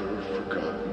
never forgotten.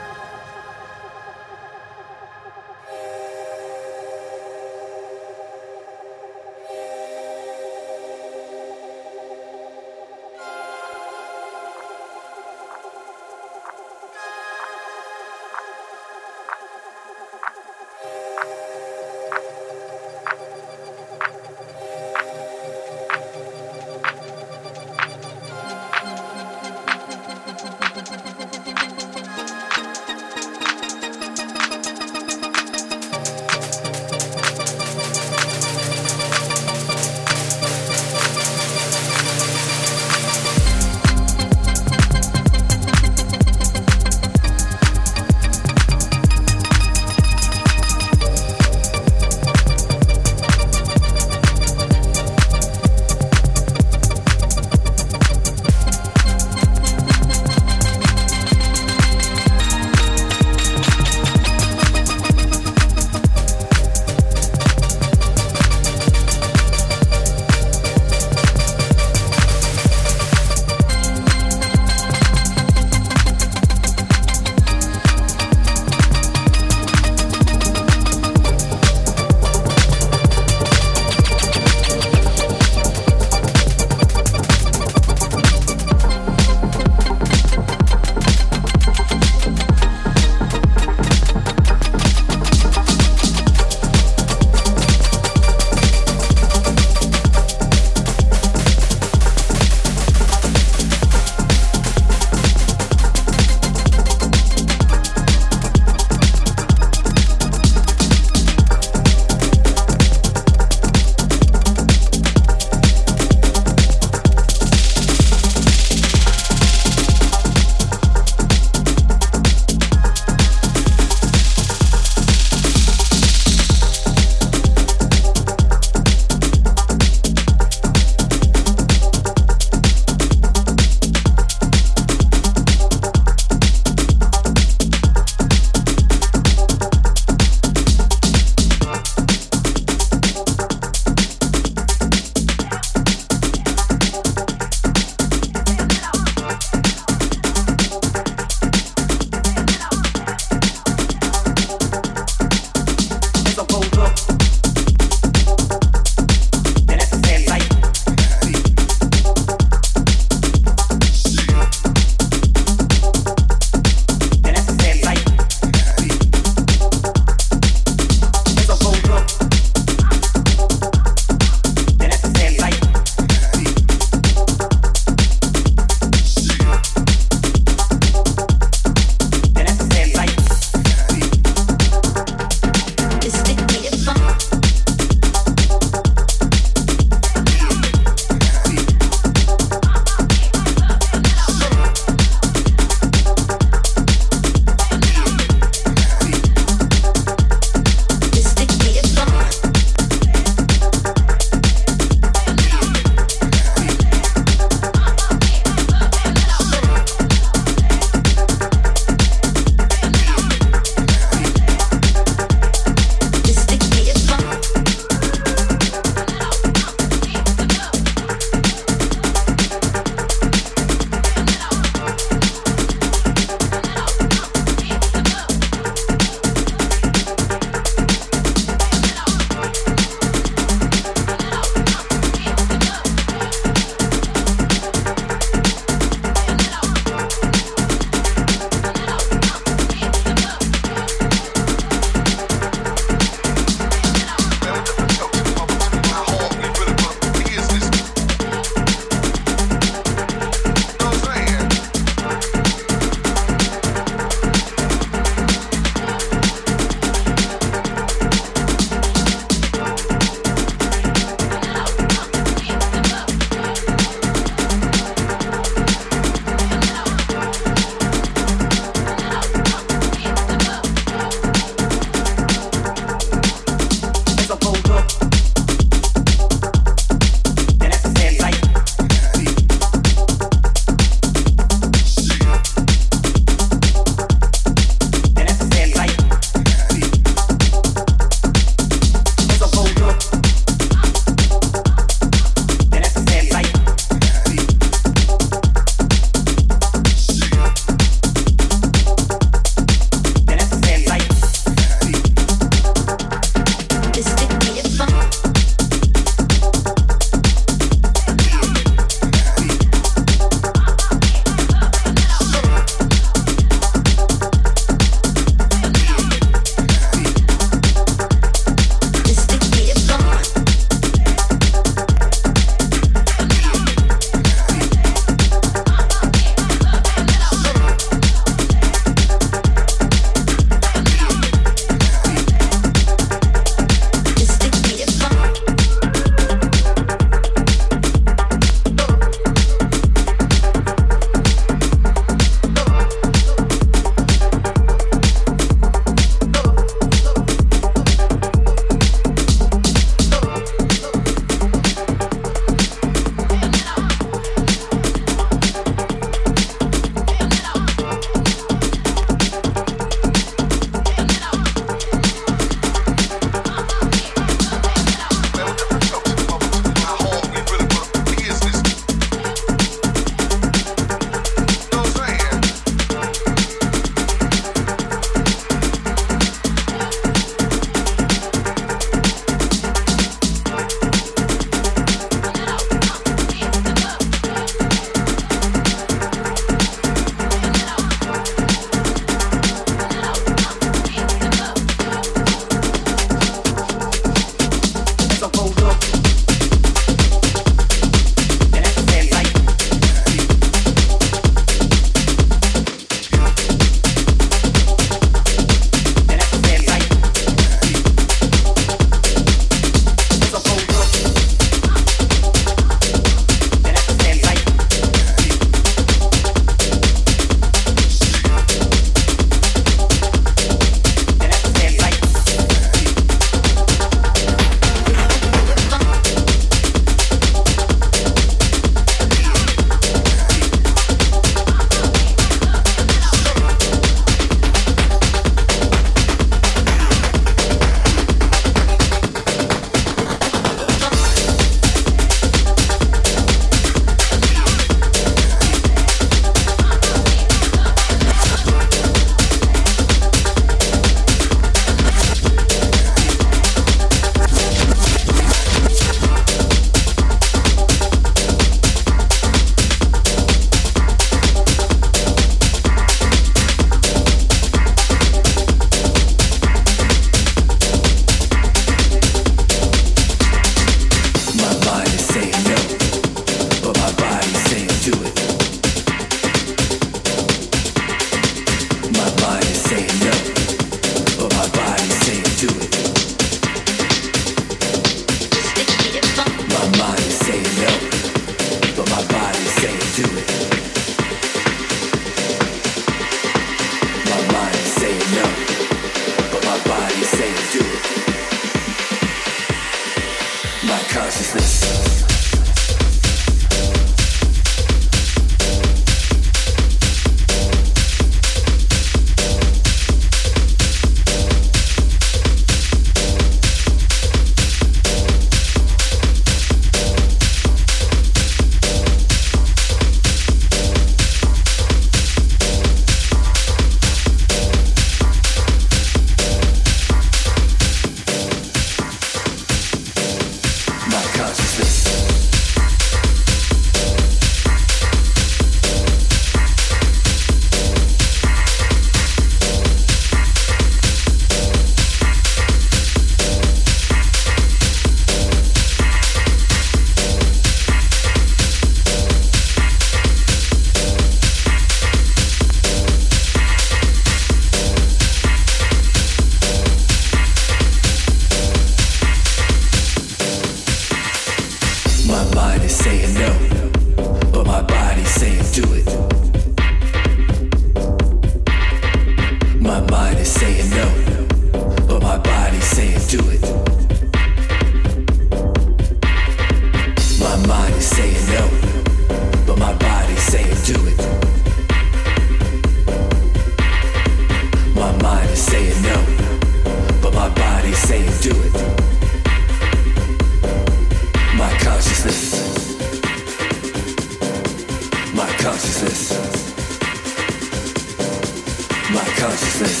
My consciousness.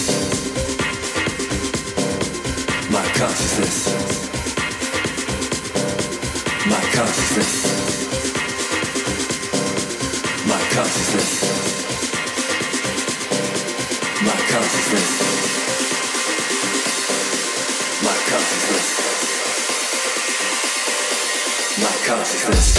My consciousness. My consciousness. My consciousness. My consciousness. My consciousness. My consciousness.